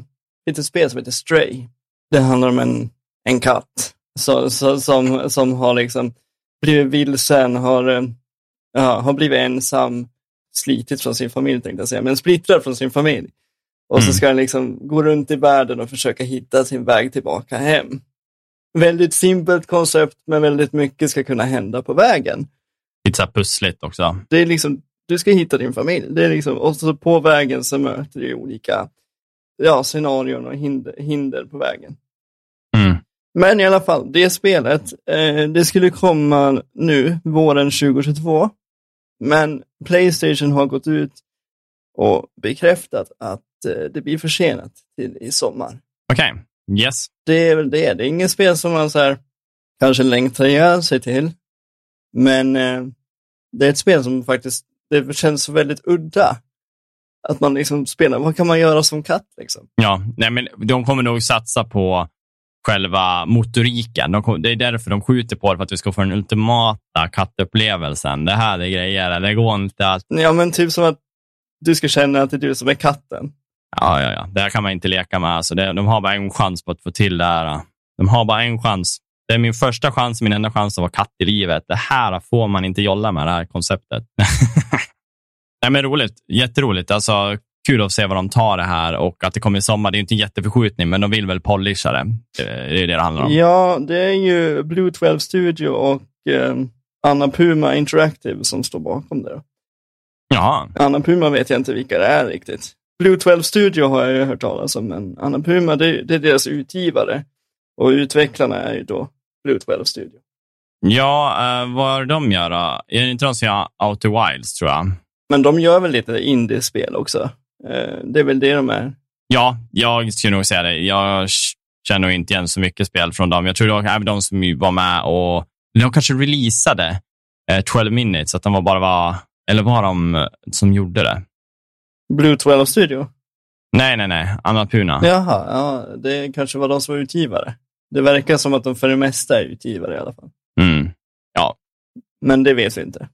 ett spel som heter Stray. Det handlar om en, en katt så, så, som, som har liksom blivit vilsen, har, ja, har blivit ensam, slitit från sin familj tänkte jag säga, men splittrad från sin familj. Och så Mm. ska den liksom gå runt i världen och försöka hitta sin väg tillbaka hem. Väldigt simpelt koncept, men väldigt mycket ska kunna hända på vägen Lite så pussligt också. det är liksom, du ska hitta din familj. Det är liksom, och så på vägen så möter du olika ja, scenarion och hinder, hinder på vägen. Mm. Men i alla fall, det spelet, eh, det skulle komma nu, våren 2022. Men Playstation har gått ut och bekräftat att eh, det blir försenat till i sommar. Okej, yes. Det är väl det. Det är inget spel som man så här, kanske längtar ihjäl sig till. Men eh, det är ett spel som faktiskt det känns väldigt udda. Att man liksom spelar, vad kan man göra som katt liksom? Ja, nej, men de kommer nog satsa på själva motoriken. De det är därför de skjuter på det, för att vi ska få den ultimata kattupplevelsen. Det här är grejer, det går inte att... Ja men typ som att du ska känna att det är du som är katten. Ja, ja, ja. Det här kan man inte leka med. Alltså det, de har bara en chans på att få till det här. De har bara en chans. Det är min första chans, min enda chans att vara katt i livet. Det här får man inte jolla med, det här konceptet. Nej, men roligt. Jätteroligt. Alltså, kul att se vad de tar det här och att det kommer i sommar. Det är inte en jätteförskjutning, men de vill väl polisha det. Det är det det handlar om. Ja, det är ju Blue 12 Studio och eh, Anna Puma Interactive som står bakom det. Jaha. Anna Puma vet jag inte vilka det är riktigt. Blue 12 Studio har jag ju hört talas om, men Anna Puma det, det är deras utgivare. Och utvecklarna är ju då Blue 12 Studio. Ja, uh, vad är de gör då? Är det inte de som gör Outer Wilds, tror jag? Men de gör väl lite indiespel också? Uh, det är väl det de är? Ja, jag skulle nog säga det. Jag känner nog inte igen så mycket spel från dem. Jag tror det var även de som var med och de kanske releasade uh, 12 minutes, att de var bara var, eller var de som gjorde det? Blue 12 Studio? Nej, nej, nej. Annapurna. Jaha, ja, det kanske var de som var utgivare. Det verkar som att de för det mesta är utgivare i alla fall. Mm. Ja. Men det vet vi inte.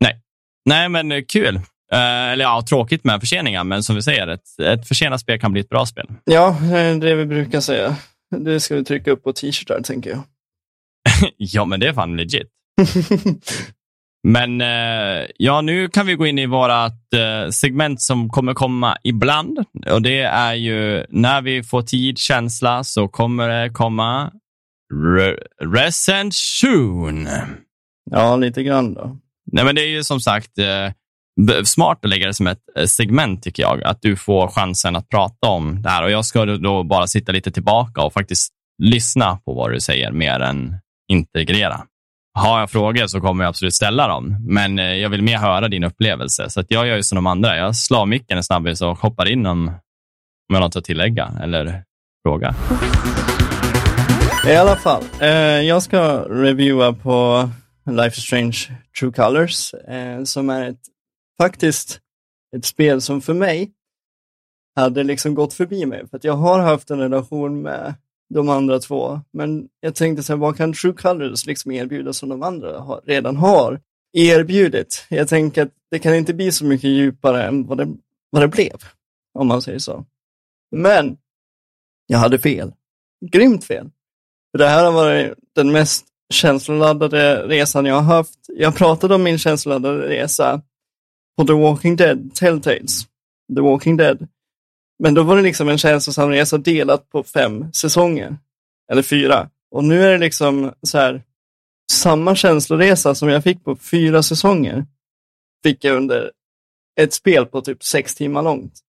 Nej, nej men eh, kul. Uh, eller ja, tråkigt med förseningar, men som vi säger, ett, ett försenat spel kan bli ett bra spel. Ja, det är det vi brukar säga. Det ska vi trycka upp på t-shirtar, tänker jag. ja, men det är fan legit. Men eh, ja, nu kan vi gå in i vårt eh, segment som kommer komma ibland. Och det är ju när vi får tid, känsla, så kommer det komma re recension. Ja, lite grann då. Nej, men det är ju som sagt eh, smart att lägga det som ett eh, segment, tycker jag. Att du får chansen att prata om det här. Och jag ska då bara sitta lite tillbaka och faktiskt lyssna på vad du säger mer än integrera. Har jag frågor så kommer jag absolut ställa dem, men eh, jag vill mer höra din upplevelse. Så att jag gör ju som de andra. Jag slår micken en snabbis och hoppar in om, om jag har något att tillägga eller fråga. I alla fall, eh, jag ska reviewa på Life is Strange True Colors, eh, som är ett, faktiskt ett spel som för mig hade liksom gått förbi mig. För att jag har haft en relation med de andra två. Men jag tänkte så här, vad kan True Colors liksom erbjuda som de andra har, redan har erbjudit? Jag tänker att det kan inte bli så mycket djupare än vad det, vad det blev, om man säger så. Men jag hade fel. Grymt fel. För det här har varit den mest känsloladdade resan jag har haft. Jag pratade om min känsloladdade resa på The Walking Dead, Telltales. The Walking Dead. Men då var det liksom en känslosam resa delat på fem säsonger. Eller fyra. Och nu är det liksom så här, samma känsloresa som jag fick på fyra säsonger, fick jag under ett spel på typ sex timmar långt,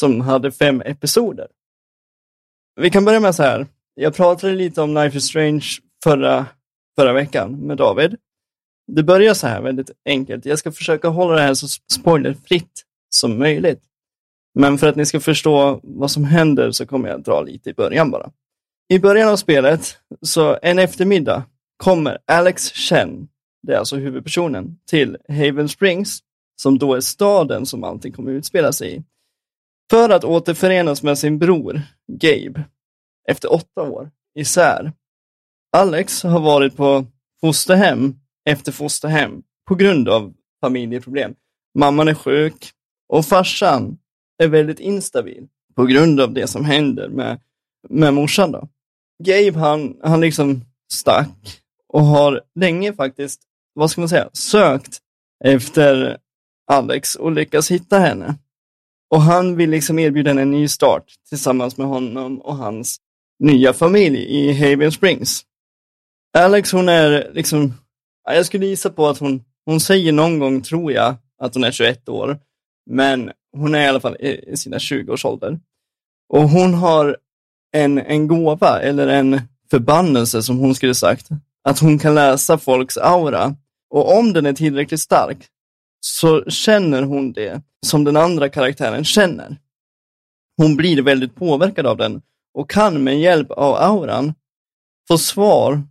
som hade fem episoder. Vi kan börja med så här, jag pratade lite om Life is Strange förra, förra veckan med David. Det börjar så här väldigt enkelt. Jag ska försöka hålla det här så spoilerfritt som möjligt. Men för att ni ska förstå vad som händer så kommer jag dra lite i början bara. I början av spelet, så en eftermiddag, kommer Alex Chen, det är alltså huvudpersonen, till Haven Springs, som då är staden som allting kommer utspela sig i, för att återförenas med sin bror, Gabe, efter åtta år isär. Alex har varit på fosterhem efter fosterhem på grund av familjeproblem. Mamman är sjuk och farsan är väldigt instabil på grund av det som händer med, med morsan. Då. Gabe han, han liksom stack och har länge faktiskt, vad ska man säga, sökt efter Alex och lyckats hitta henne. Och han vill liksom erbjuda henne en ny start tillsammans med honom och hans nya familj i Haven Springs. Alex hon är liksom, jag skulle gissa på att hon, hon säger någon gång, tror jag, att hon är 21 år. Men hon är i alla fall i sina 20-årsålder. Och hon har en, en gåva, eller en förbannelse som hon skulle sagt, att hon kan läsa folks aura. Och om den är tillräckligt stark så känner hon det som den andra karaktären känner. Hon blir väldigt påverkad av den och kan med hjälp av auran få svar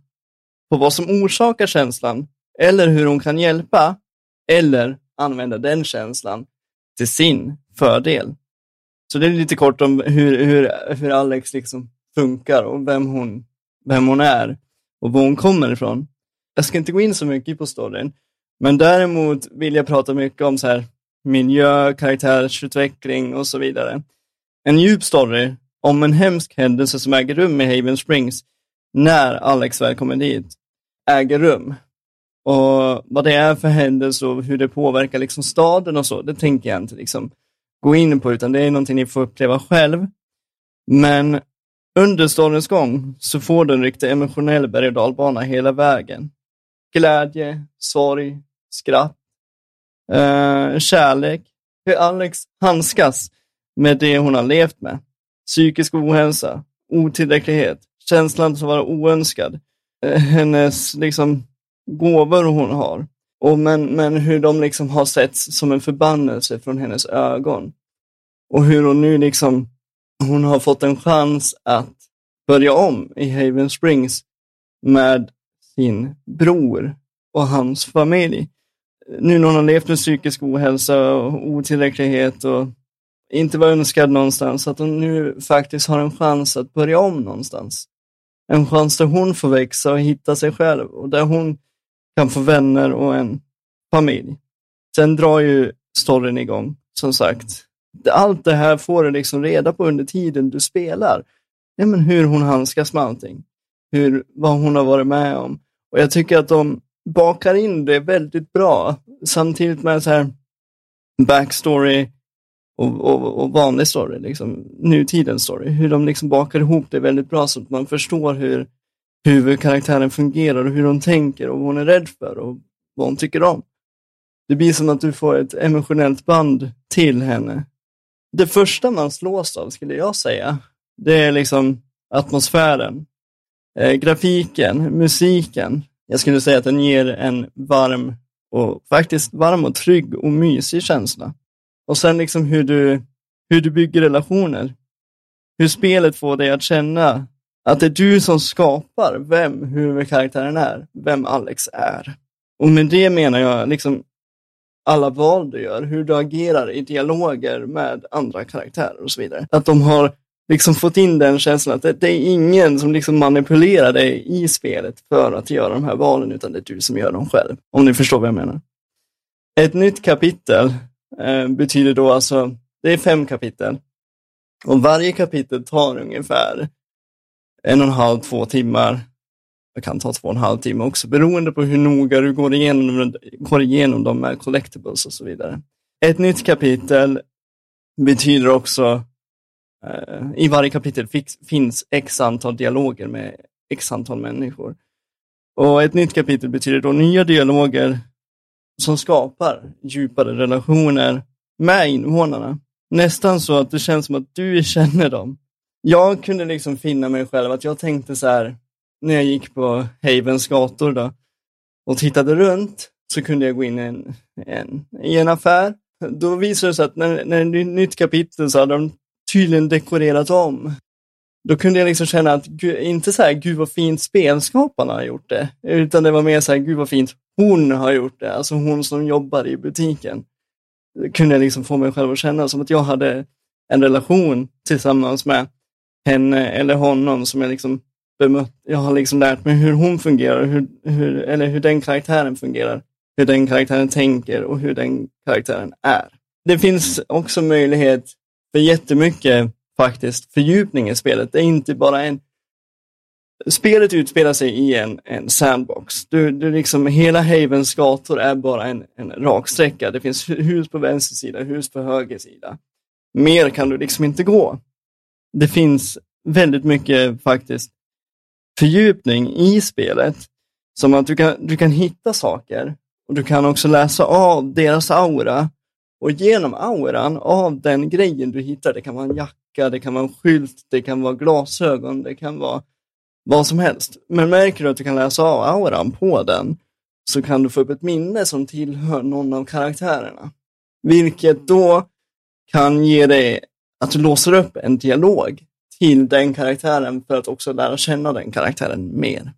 på vad som orsakar känslan eller hur hon kan hjälpa eller använda den känslan till sin fördel. Så det är lite kort om hur, hur, hur Alex liksom funkar och vem hon, vem hon är och var hon kommer ifrån. Jag ska inte gå in så mycket på storyn, men däremot vill jag prata mycket om så här miljö, karaktärsutveckling och så vidare. en djup story om en hemsk händelse som äger rum i Haven Springs när Alex väl kommer dit, äger rum. Och vad det är för händelse och hur det påverkar liksom staden och så, det tänker jag inte liksom gå in på, utan det är någonting ni får uppleva själv. Men under stadens gång så får du en riktig emotionell berg och dalbana hela vägen. Glädje, sorg, skratt, eh, kärlek, hur Alex handskas med det hon har levt med. Psykisk ohälsa, otillräcklighet, känslan att vara oönskad, eh, Eh, hennes liksom gåvor hon har. Och men, men hur de liksom har setts som en förbannelse från hennes ögon. Och hur hon nu liksom, hon har fått en chans att börja om i Haven Springs med sin bror och hans familj. Nu när hon har levt med psykisk ohälsa och otillräcklighet och inte var önskad någonstans, att hon nu faktiskt har en chans att börja om någonstans. En chans där hon får växa och hitta sig själv och där hon kan få vänner och en familj. Sen drar ju storyn igång, som sagt. Allt det här får du liksom reda på under tiden du spelar. Ja, men hur hon handskas med allting. Hur, vad hon har varit med om. Och jag tycker att de bakar in det väldigt bra. Samtidigt med så här backstory och, och, och vanlig story, liksom, nutidens story. Hur de liksom bakar ihop det väldigt bra så att man förstår hur huvudkaraktären fungerar och hur hon tänker och vad hon är rädd för och vad hon tycker om. Det blir som att du får ett emotionellt band till henne. Det första man slås av, skulle jag säga, det är liksom atmosfären, eh, grafiken, musiken. Jag skulle säga att den ger en varm och faktiskt varm och trygg och mysig känsla. Och sen liksom hur du, hur du bygger relationer. Hur spelet får dig att känna att det är du som skapar vem huvudkaraktären är, vem Alex är. Och med det menar jag liksom alla val du gör, hur du agerar i dialoger med andra karaktärer och så vidare. Att de har liksom fått in den känslan att det, det, är ingen som liksom manipulerar dig i spelet för att göra de här valen, utan det är du som gör dem själv. Om ni förstår vad jag menar. Ett nytt kapitel eh, betyder då alltså, det är fem kapitel. Och varje kapitel tar ungefär en och en halv, två timmar. Det kan ta två och en halv timme också, beroende på hur noga du går igenom, går igenom dem med collectibles och så vidare. Ett nytt kapitel betyder också, eh, i varje kapitel finns x antal dialoger med x antal människor. Och ett nytt kapitel betyder då nya dialoger som skapar djupare relationer med invånarna. Nästan så att det känns som att du känner dem jag kunde liksom finna mig själv att jag tänkte så här, när jag gick på Havens gator då, och tittade runt, så kunde jag gå in i en, en, i en affär. Då visade det sig att när, när det är ett nytt kapitel så hade de tydligen dekorerat om. Då kunde jag liksom känna att, inte så här, gud vad fint spelskaparna har gjort det, utan det var mer så här, gud vad fint hon har gjort det, alltså hon som jobbar i butiken. Kunde jag liksom få mig själv att känna som att jag hade en relation tillsammans med henne eller honom som jag liksom bemött. Jag har liksom lärt mig hur hon fungerar, hur, hur, eller hur den karaktären fungerar, hur den karaktären tänker och hur den karaktären är. Det finns också möjlighet för jättemycket faktiskt fördjupning i spelet. Det är inte bara en Spelet utspelar sig i en, en sandbox. Du, du liksom, hela Havens gator är bara en, en raksträcka. Det finns hus på vänster sida, hus på höger sida. Mer kan du liksom inte gå det finns väldigt mycket faktiskt fördjupning i spelet. Som att du kan, du kan hitta saker och du kan också läsa av deras aura. Och genom auran av den grejen du hittar, det kan vara en jacka, det kan vara en skylt, det kan vara glasögon, det kan vara vad som helst. Men märker du att du kan läsa av auran på den, så kan du få upp ett minne som tillhör någon av karaktärerna. Vilket då kan ge dig att du låser upp en dialog till den karaktären för att också lära känna den karaktären mer.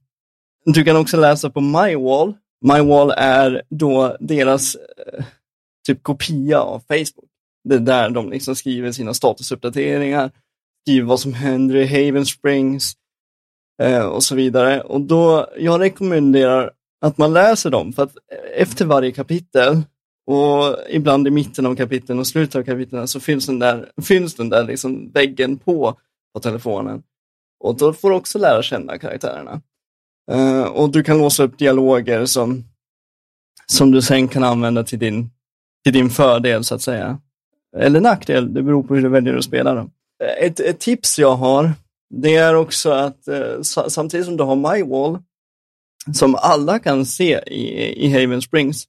Du kan också läsa på MyWall. MyWall är då deras eh, typ kopia av Facebook. Det är där de liksom skriver sina statusuppdateringar, skriver vad som händer i Haven Springs eh, och så vidare. Och då, jag rekommenderar att man läser dem, för att eh, efter varje kapitel Och ibland i mitten av kapitlen och slutet av kapitlen så finns den där, finns den där liksom väggen på, på telefonen. Och då får du också lära känna karaktärerna. Eh, och du kan låsa upp dialoger som, som du sen kan använda till din, till din fördel så att säga. Eller nackdel, det beror på hur du väljer att spela dem. Eh, ett, ett tips jag har, det är också att eh, samtidigt som du har MyWall, som alla kan se i, i Haven Springs,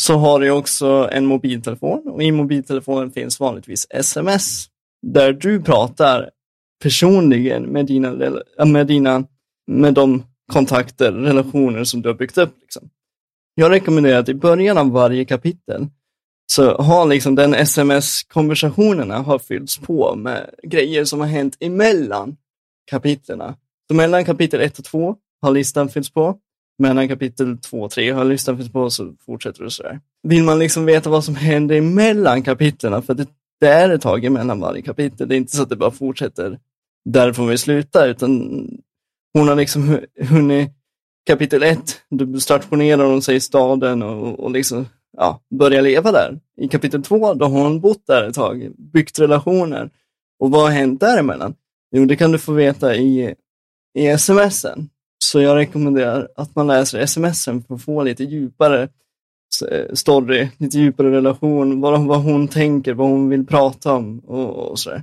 så har du också en mobiltelefon och i mobiltelefonen finns vanligtvis sms där du pratar personligen med dina, med dina med de kontakter, relationer som du har byggt upp. Liksom. Jag rekommenderar att i början av varje kapitel så har liksom den sms-konversationerna har fyllts på med grejer som har hänt emellan kapitlerna. Så mellan kapitel 1 och 2 har listan fyllts på. Mellan kapitel 2 och 3 har listan fyllts på så fortsätter det sådär. Vill man liksom veta vad som händer emellan kapitlerna, för det, det är ett tag emellan varje kapitel, det är inte så att det bara fortsätter där får vi sluta, utan hon har liksom hunnit kapitel 1, då stationerar hon sig i staden och, och liksom, ja, börja leva där. I kapitel 2, då har hon bott där ett tag, byggt relationer. Och vad har hänt däremellan? Jo, det kan du få veta i, i smsen. Så jag rekommenderar att man läser smsen för att få lite djupare eh, story, lite djupare relation, vad, vad hon tänker, vad hon vill prata om och, och sådär.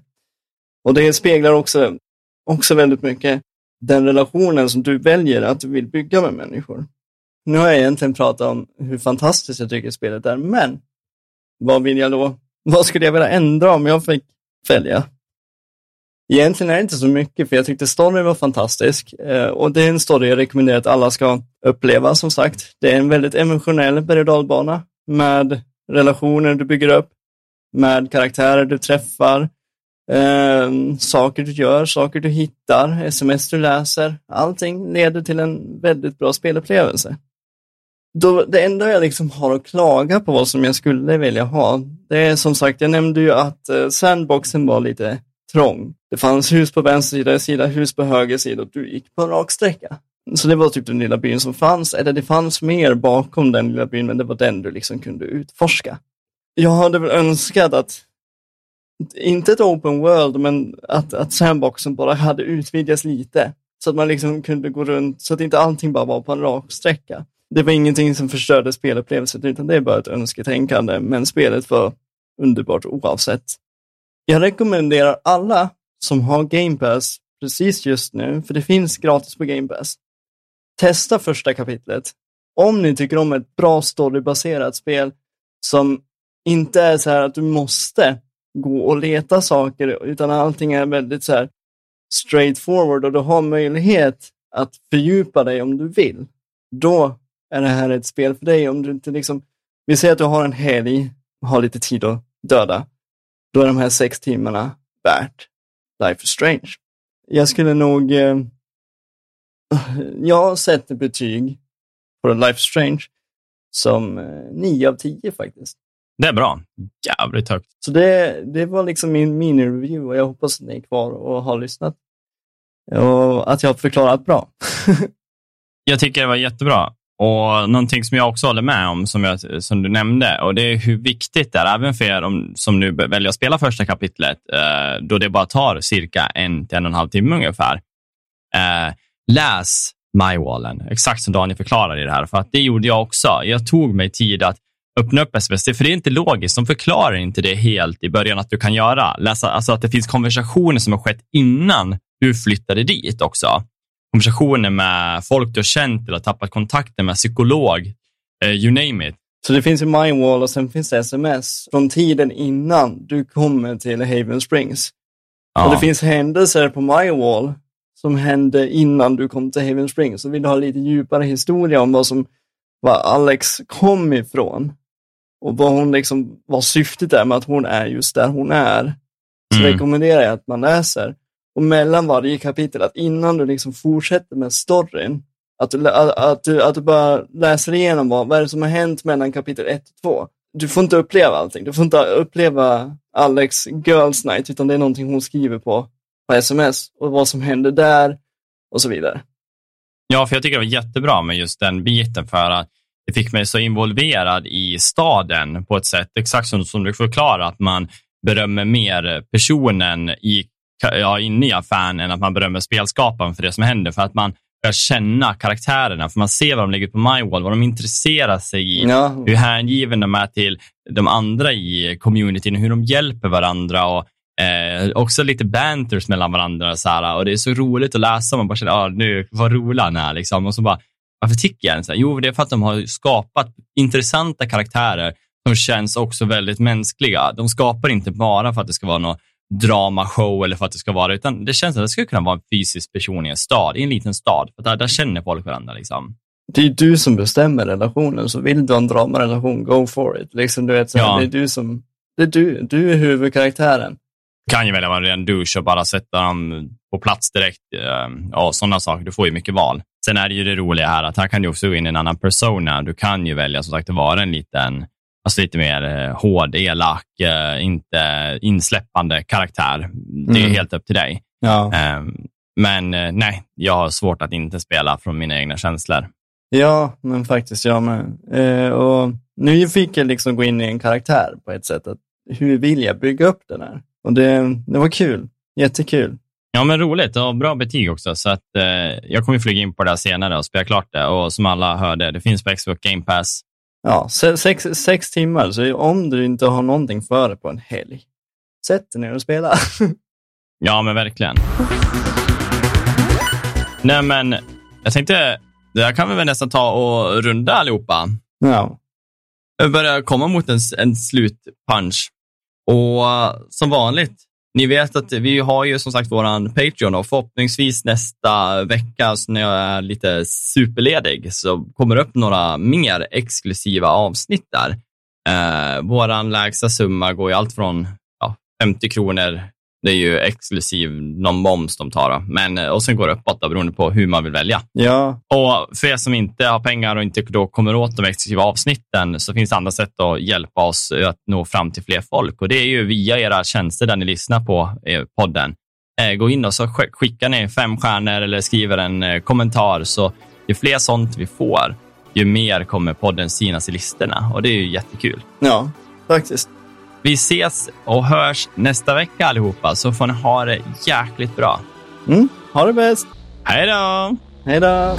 Och det speglar också, också väldigt mycket den relationen som du väljer att du vill bygga med människor. Nu har jag egentligen pratat om hur fantastiskt jag tycker spelet är, men vad vill jag då? Vad skulle jag vilja ändra om jag fick välja? Egentligen är det inte så mycket, för jag tyckte storyn var fantastisk eh, och det är en story jag rekommenderar att alla ska uppleva, som sagt. Det är en väldigt emotionell berg och med relationer du bygger upp, med karaktärer du träffar, eh, saker du gör, saker du hittar, sms du läser. Allting leder till en väldigt bra spelupplevelse. Då, det enda jag liksom har att klaga på vad som jag skulle vilja ha, det är som sagt, jag nämnde ju att eh, sandboxen var lite trång. Det fanns hus på vänster sida, sida hus på höger sida och du gick på en rak sträcka. Så det var typ den lilla byn som fanns, eller det fanns mer bakom den lilla byn, men det var den du liksom kunde utforska. Jag hade väl önskat att inte ett open world, men att, att sandboxen bara hade utvidgats lite. Så att man liksom kunde gå runt, så att inte allting bara var på en rak sträcka. Det var ingenting som förstörde spelupplevelsen, utan det är bara ett önsketänkande, men spelet var underbart oavsett. Jag rekommenderar alla som har Game Pass precis just nu, för det finns gratis på Game Pass. Testa första kapitlet. Om ni tycker om ett bra storybaserat spel som inte är så här att du måste gå och leta saker, utan allting är väldigt så här straightforward och du har möjlighet att fördjupa dig om du vill. Då är det här ett spel för dig. Om du inte liksom, vi säger att du har en helg, och har lite tid att döda. Då är de här sex timmarna värt Life is Strange. Jag skulle nog, eh, jag sätter betyg på Life is Strange som eh, 9 av 10 faktiskt. Det är bra. Jävligt högt. Så det, det var liksom min mini-review och jag hoppas att ni är kvar och har lyssnat. Och att jag har förklarat bra. jag tycker det var jättebra. Och någonting som jag också håller med om, som, jag, som du nämnde, och det är hur viktigt det är, även för er om, som nu väljer att spela första kapitlet, eh, då det bara tar cirka en till en och en halv timme ungefär. Eh, läs MyWallen, exakt som Daniel förklarar i det här, för att det gjorde jag också. Jag tog mig tid att öppna upp sms, för det är inte logiskt. De förklarar inte det helt i början att du kan göra. Läsa, alltså att det finns konversationer som har skett innan du flyttade dit också. Konversationer med folk du har känt eller tappat kontakten med, psykolog, eh, you name it. Så det finns ju MyWall och sen finns det sms från tiden innan du kommer till Haven Springs. Ja. Och det finns händelser på MyWall som hände innan du kom till Haven Springs. Så vill du ha lite djupare historia om vad som var Alex kom ifrån och vad hon liksom, vad syftet är med att hon är just där hon är. Så mm. rekommenderar jag att man läser. Och mellan varje kapitel, att innan du liksom fortsätter med storyn, att du, att, att, du, att du bara läser igenom vad, vad är det som har hänt mellan kapitel 1 och 2. Du får inte uppleva allting. Du får inte uppleva Alex Girls Night, utan det är någonting hon skriver på, på sms och vad som händer där och så vidare. Ja, för jag tycker det var jättebra med just den biten för att det fick mig så involverad i staden på ett sätt, exakt som, som du förklarar, att man berömmer mer personen i, ja, inne i affären än att man berömmer spelskaparen för det som händer. För att man börjar känna karaktärerna, för man ser vad de lägger på MyWall, vad de intresserar sig i, Ja. hur hängiven de är till de andra i communityn, hur de hjälper varandra och eh, också lite banters mellan varandra. Så här, och Det är så roligt att läsa, man bara känner, ah, nu, vad rolig han är. Liksom. Och så bara, varför tycker jag ens så här? Jo, det är för att de har skapat intressanta karaktärer som känns också väldigt mänskliga. De skapar inte bara för att det ska vara någon dramashow eller för att det ska vara, utan det känns som att det skulle kunna vara en fysisk person i en stad, i en liten stad. För där, där känner folk varandra. Liksom. Det är du som bestämmer relationen, så vill du ha en dramarelation, go for it. Liksom, du vet, så här, Ja. Det är du som, det är du, du är huvudkaraktären. kan ju välja vara en douche och bara sätta dem på plats direkt. eh, Och sådana saker. Du får ju mycket val. Sen är det ju det roliga här att här kan du också gå in i en annan persona. Du kan ju välja som sagt att vara en liten, alltså lite mer eh, hård, elak, eh, inte insläppande karaktär. Det är Mm. helt upp till dig. Ja. Eh, Men eh, nej, jag har svårt att inte spela från mina egna känslor. ja, men faktiskt jag med. Och nu fick jag liksom gå in i en karaktär på ett sätt. Att, hur vill jag bygga upp den här? Och det, det var kul. Jättekul. Ja, men roligt och bra betyg också. Så att, eh, jag kommer flyga in på det här senare och spela klart det. Och som alla hörde, det finns på Xbox Game Pass. Ja, se- sex, sex timmar, så om du inte har någonting för dig på en helg, sätt dig ner och spela. Ja, men verkligen. Nej, men jag tänkte, det här kan vi väl nästan ta och runda allihopa. ja. Vi börjar komma mot en, en slutpunch. Och eh, som vanligt, ni vet att vi har ju som sagt våran Patreon och förhoppningsvis nästa vecka så när jag är lite superledig så kommer det upp några mer exklusiva avsnitt där. Eh, våran lägsta summa går ju allt från ja, 50 kronor det är ju exklusiv någon moms de tar. Då. Men, eh, och sen går det uppåt då, beroende på hur man vill välja. Ja, Och för er som inte har pengar och inte då kommer åt de exklusiva avsnitten så finns det andra sätt att hjälpa oss att nå fram till fler folk. Och det är ju via era tjänster där ni lyssnar på eh, podden. Eh, Gå in och så sk- skickar ni fem stjärnor eller skriver en kommentar. Så ju fler sånt vi får, ju mer kommer podden synas i listorna. Och det är ju jättekul. ja, faktiskt. Vi ses och hörs nästa vecka allihopa, så får ni ha det jäkligt bra. Mm, ha det bäst. Hej då! Hej då!